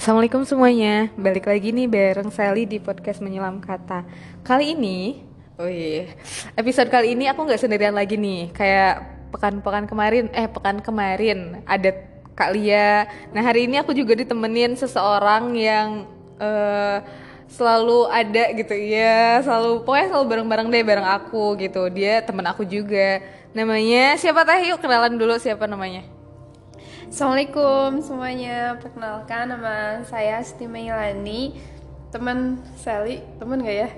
Assalamualaikum semuanya, balik lagi nih bareng Sally di podcast Menyelam Kata. Kali ini, oh iya, episode kali ini aku nggak sendirian lagi nih. Kayak pekan-pekan kemarin, eh pekan kemarin ada Kak Lia. Nah hari ini aku juga ditemenin seseorang yang uh, selalu ada gitu. Ya Selalu, pokoknya selalu bareng-bareng deh bareng aku gitu. Dia temen aku juga. Namanya siapa teh? Yuk kenalan dulu siapa namanya Assalamualaikum semuanya, perkenalkan nama saya Siti Meilani Teman Sally, teman gak ya?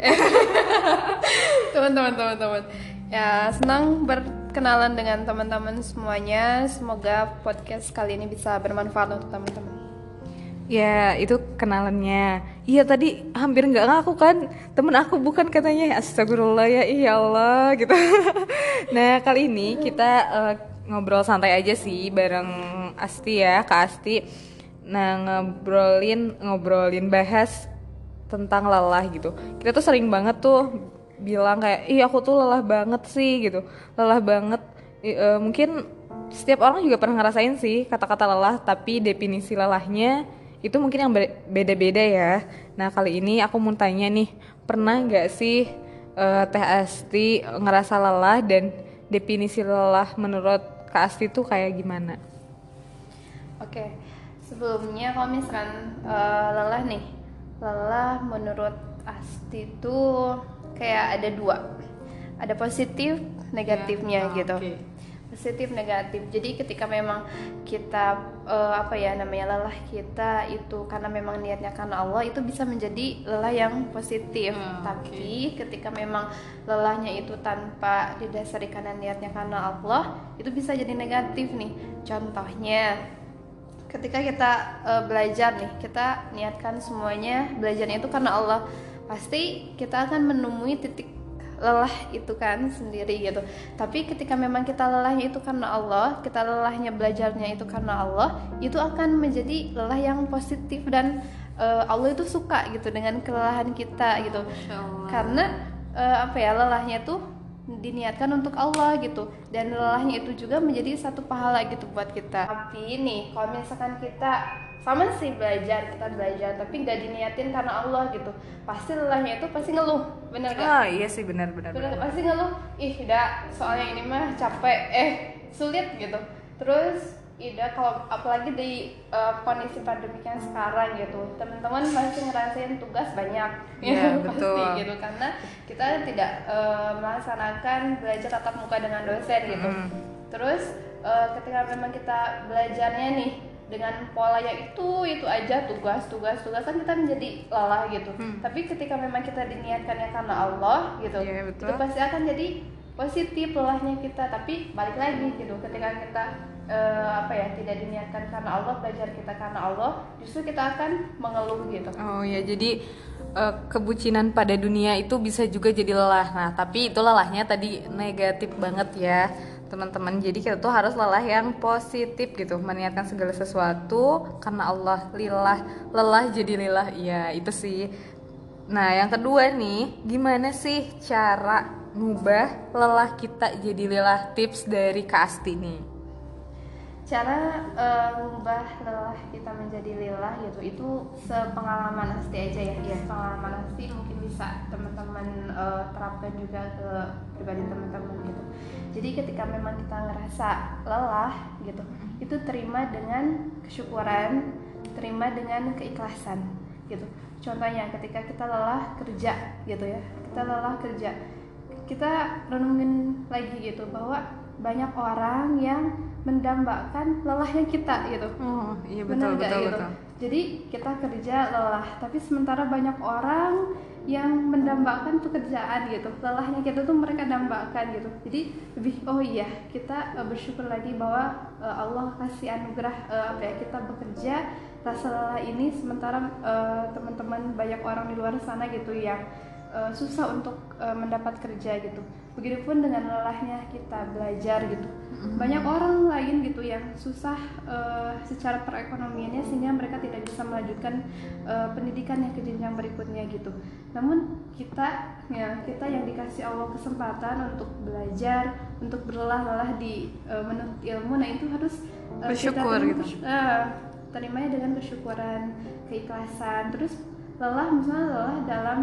Teman-teman, teman-teman Ya, senang berkenalan dengan teman-teman semuanya Semoga podcast kali ini bisa bermanfaat untuk teman-teman Ya, itu kenalannya. Iya tadi hampir nggak ngaku kan, temen aku bukan katanya. Astagfirullah ya, iya Allah gitu. nah kali ini kita uh, ngobrol santai aja sih bareng Asti ya, Kak Asti. Nah, ngobrolin ngobrolin bahas tentang lelah gitu. Kita tuh sering banget tuh bilang kayak, "Ih, aku tuh lelah banget sih." gitu. Lelah banget. I, uh, mungkin setiap orang juga pernah ngerasain sih kata-kata lelah, tapi definisi lelahnya itu mungkin yang beda-beda ya. Nah, kali ini aku mau tanya nih, pernah nggak sih uh, Teh Asti ngerasa lelah dan definisi lelah menurut Kak Asti itu kayak gimana? Oke, sebelumnya kalau misalkan uh, lelah nih, lelah menurut Asti itu kayak ada dua, ada positif, negatifnya ya, gitu. Okay positif negatif. Jadi ketika memang kita uh, apa ya namanya lelah kita itu karena memang niatnya karena Allah itu bisa menjadi lelah yang positif. Hmm, tapi okay. ketika memang lelahnya itu tanpa didasari karena niatnya karena Allah itu bisa jadi negatif nih. Contohnya ketika kita uh, belajar nih kita niatkan semuanya belajarnya itu karena Allah pasti kita akan menemui titik lelah itu kan sendiri gitu. Tapi ketika memang kita lelahnya itu karena Allah kita lelahnya belajarnya itu karena Allah itu akan menjadi lelah yang positif dan uh, Allah itu suka gitu dengan kelelahan kita gitu. Karena uh, apa ya lelahnya itu diniatkan untuk Allah gitu. Dan lelahnya itu juga menjadi satu pahala gitu buat kita. Tapi ini kalau misalkan kita sama sih belajar kita belajar tapi nggak diniatin karena Allah gitu pasti lelahnya itu pasti ngeluh bener gak? Oh iya sih benar benar. Bener, pasti ngeluh ih udah soalnya ini mah capek eh sulit gitu terus Ida kalau apalagi di uh, kondisi pandemi yang sekarang gitu teman-teman masih ngerasain tugas banyak ya, ya betul. pasti gitu karena kita tidak uh, melaksanakan belajar tatap muka dengan dosen gitu mm. terus uh, ketika memang kita belajarnya nih dengan pola yang itu itu aja tugas tugas tugas. Kan kita menjadi lelah gitu. Hmm. tapi ketika memang kita diniatkannya karena Allah gitu yeah, betul. itu pasti akan jadi positif lelahnya kita. Tapi balik lagi gitu ketika kita uh, apa ya tidak diniatkan karena Allah belajar kita karena Allah justru kita akan mengeluh gitu. Oh ya jadi uh, kebucinan pada dunia itu bisa juga jadi lelah. Nah tapi itu lelahnya tadi negatif banget ya teman-teman. Jadi kita tuh harus lelah yang positif gitu. Meniatkan segala sesuatu karena Allah lillah lelah jadi lillah iya itu sih. Nah yang kedua nih gimana sih cara ngubah lelah kita jadi lillah tips dari Kasti nih cara uh, mengubah lelah kita menjadi lillah gitu itu sepengalaman Asti aja ya. Ya pengalaman Asti mungkin bisa teman-teman uh, terapkan juga ke pribadi teman-teman gitu. Jadi ketika memang kita ngerasa lelah gitu itu terima dengan kesyukuran terima dengan keikhlasan gitu. Contohnya ketika kita lelah kerja gitu ya kita lelah kerja kita renungin lagi gitu bahwa banyak orang yang mendambakan lelahnya kita gitu. Oh, iya betul Benar betul, gitu? betul. Jadi kita kerja lelah, tapi sementara banyak orang yang mendambakan pekerjaan gitu lelahnya kita tuh mereka dambakan gitu jadi lebih oh iya kita uh, bersyukur lagi bahwa uh, Allah kasih anugerah uh, apa ya kita bekerja rasa lelah ini sementara uh, teman-teman banyak orang di luar sana gitu yang uh, susah untuk uh, mendapat kerja gitu. Begitupun dengan lelahnya kita belajar gitu. Mm-hmm. Banyak orang lain gitu yang susah uh, secara perekonomiannya sehingga mereka tidak bisa melanjutkan uh, pendidikannya ke jenjang berikutnya gitu. Namun kita ya kita yang dikasih Allah kesempatan untuk belajar, untuk berlelah-lelah di uh, menuntut ilmu, nah itu harus uh, bersyukur kita, gitu. Uh, terimanya dengan kesyukuran keikhlasan terus lelah misalnya lelah dalam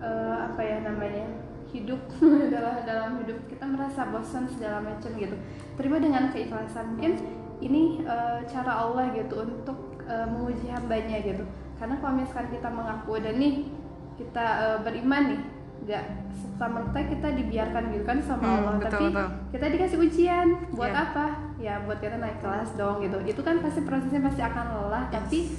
eh, apa ya namanya hidup dalam dalam hidup. Kita merasa bosan segala macam gitu. Terima dengan keikhlasan. Mungkin ini eh, cara Allah gitu untuk eh, menguji hambanya gitu. Karena kalau misalkan kita mengaku dan nih kita eh, beriman nih. Nggak sama merta kita dibiarkan gitu kan sama Hmm, Allah. betul, tapi betul. kita dikasih ujian. Buat Iya. apa? Ya buat kita naik kelas dong gitu. Itu kan pasti prosesnya pasti akan lelah. Tapi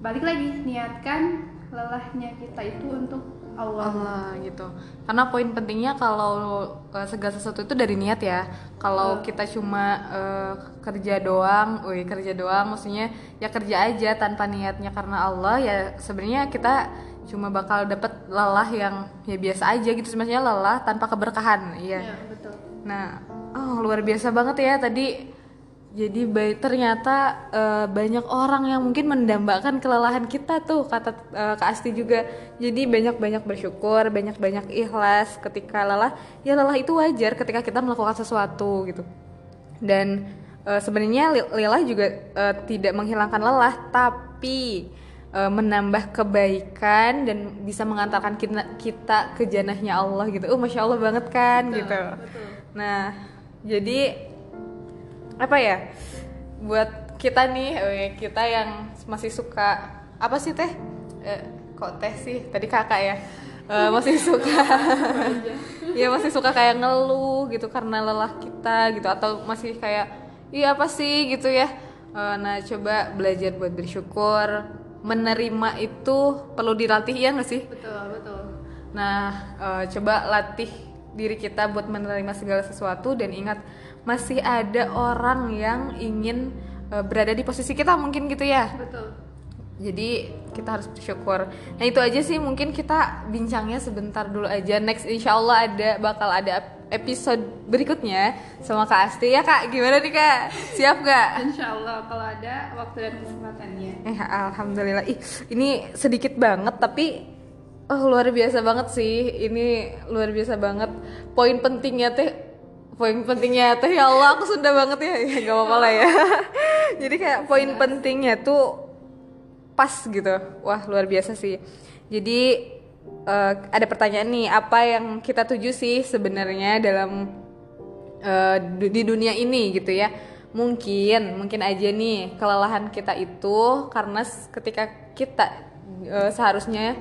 balik lagi niatkan lelahnya kita itu untuk Allah, Allah gitu. Karena poin pentingnya kalau eh, segala sesuatu itu dari niat ya. Kalau kita cuma eh, kerja doang, wih kerja doang, maksudnya ya kerja aja tanpa niatnya karena Allah ya sebenarnya kita cuma bakal dapet lelah yang ya biasa aja gitu. Maksudnya lelah tanpa keberkahan. Iya. Ya, betul Nah, oh luar biasa banget ya tadi. Jadi baik ternyata eh, banyak orang yang mungkin mendambakan kelelahan kita tuh kata eh, Kak Asti juga. Jadi banyak-banyak bersyukur, banyak-banyak ikhlas ketika lelah. Ya lelah itu wajar ketika kita melakukan sesuatu gitu. Dan eh, sebenarnya lelah juga eh, tidak menghilangkan lelah, tapi eh, menambah kebaikan dan bisa mengantarkan kita, kita ke janahnya Allah gitu. Oh masya Allah banget kan gitu. betul. Nah, jadi apa ya? Buat kita nih, eh, kita yang masih suka apa sih teh? Eh, kok teh sih? Tadi kakak ya. Eh, masih suka ya masih suka kayak ngeluh gitu karena lelah kita gitu atau masih kayak iya apa sih gitu ya Eh, nah coba belajar buat bersyukur menerima itu perlu dilatih ya nggak sih betul betul Nah, eh, coba latih diri kita buat menerima segala sesuatu dan ingat masih ada orang yang ingin eh, berada di posisi kita mungkin gitu ya. betul Jadi kita harus bersyukur. Nah itu aja sih mungkin kita bincangnya sebentar dulu aja. Next insya Allah ada bakal ada episode berikutnya sama Kak Asti ya Kak. Gimana nih Kak? Siap gak? Insya Allah kalau ada waktu dan kesempatannya Eh alhamdulillah. Ih ini sedikit banget tapi oh luar biasa banget sih. Ini luar biasa banget. Poin pentingnya teh poin pentingnya teh ya Allah aku sudah banget ya. Ya gak apa-apa lah ya. Jadi kayak poin pentingnya tuh pas gitu. Wah, luar biasa sih. Jadi eh, ada pertanyaan nih, apa yang kita tuju sih sebenarnya dalam du- di dunia ini gitu ya mungkin mungkin aja nih kelelahan kita itu karena ketika kita eh, seharusnya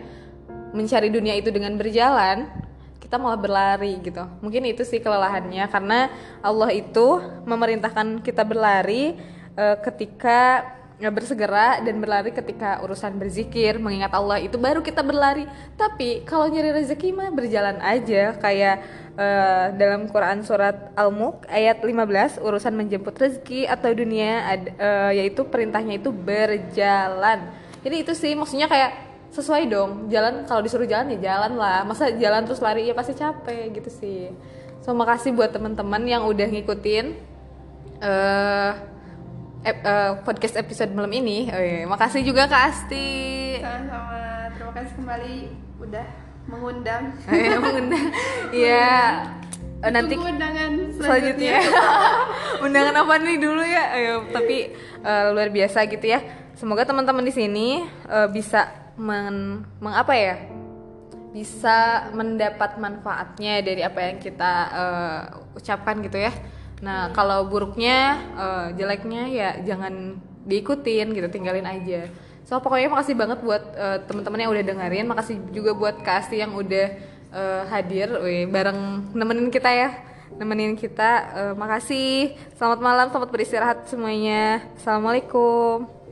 mencari dunia itu dengan berjalan kita malah berlari gitu. Mungkin itu sih kelelahannya karena Allah itu memerintahkan kita berlari eh, ketika ya, bersegera dan berlari ketika urusan berzikir mengingat Allah itu baru kita berlari. Tapi kalau nyari rezeki mah berjalan aja kayak eh, dalam Quran surat Al-Mulk ayat 15 urusan menjemput rezeki atau dunia eh, yaitu perintahnya itu berjalan. Jadi itu sih maksudnya kayak sesuai dong jalan kalau disuruh jalan ya jalan lah. Masa jalan terus lari ya pasti capek gitu sih. So makasih buat teman-teman yang udah ngikutin eh ep- eh, podcast episode malam ini. Oh, iya. makasih juga kak Asti. Sama-sama. Terima kasih kembali. Udah mengundang. Eh, mengundang. Iya. Eh, nanti undangan selanjutnya. Undangan apa nih dulu ya? Ayo, tapi eh, luar biasa gitu ya. Semoga teman-teman di sini eh, bisa men, meng- apa ya bisa mendapat manfaatnya dari apa yang kita eh, ucapkan gitu ya. Nah kalau buruknya eh, jeleknya ya jangan diikutin gitu tinggalin aja. So pokoknya makasih banget buat eh, teman-teman yang udah dengerin. Makasih juga buat Asti yang udah eh, hadir. Wih, bareng nemenin kita ya. Nemenin kita. Eh, makasih. Selamat malam selamat beristirahat semuanya. Assalamualaikum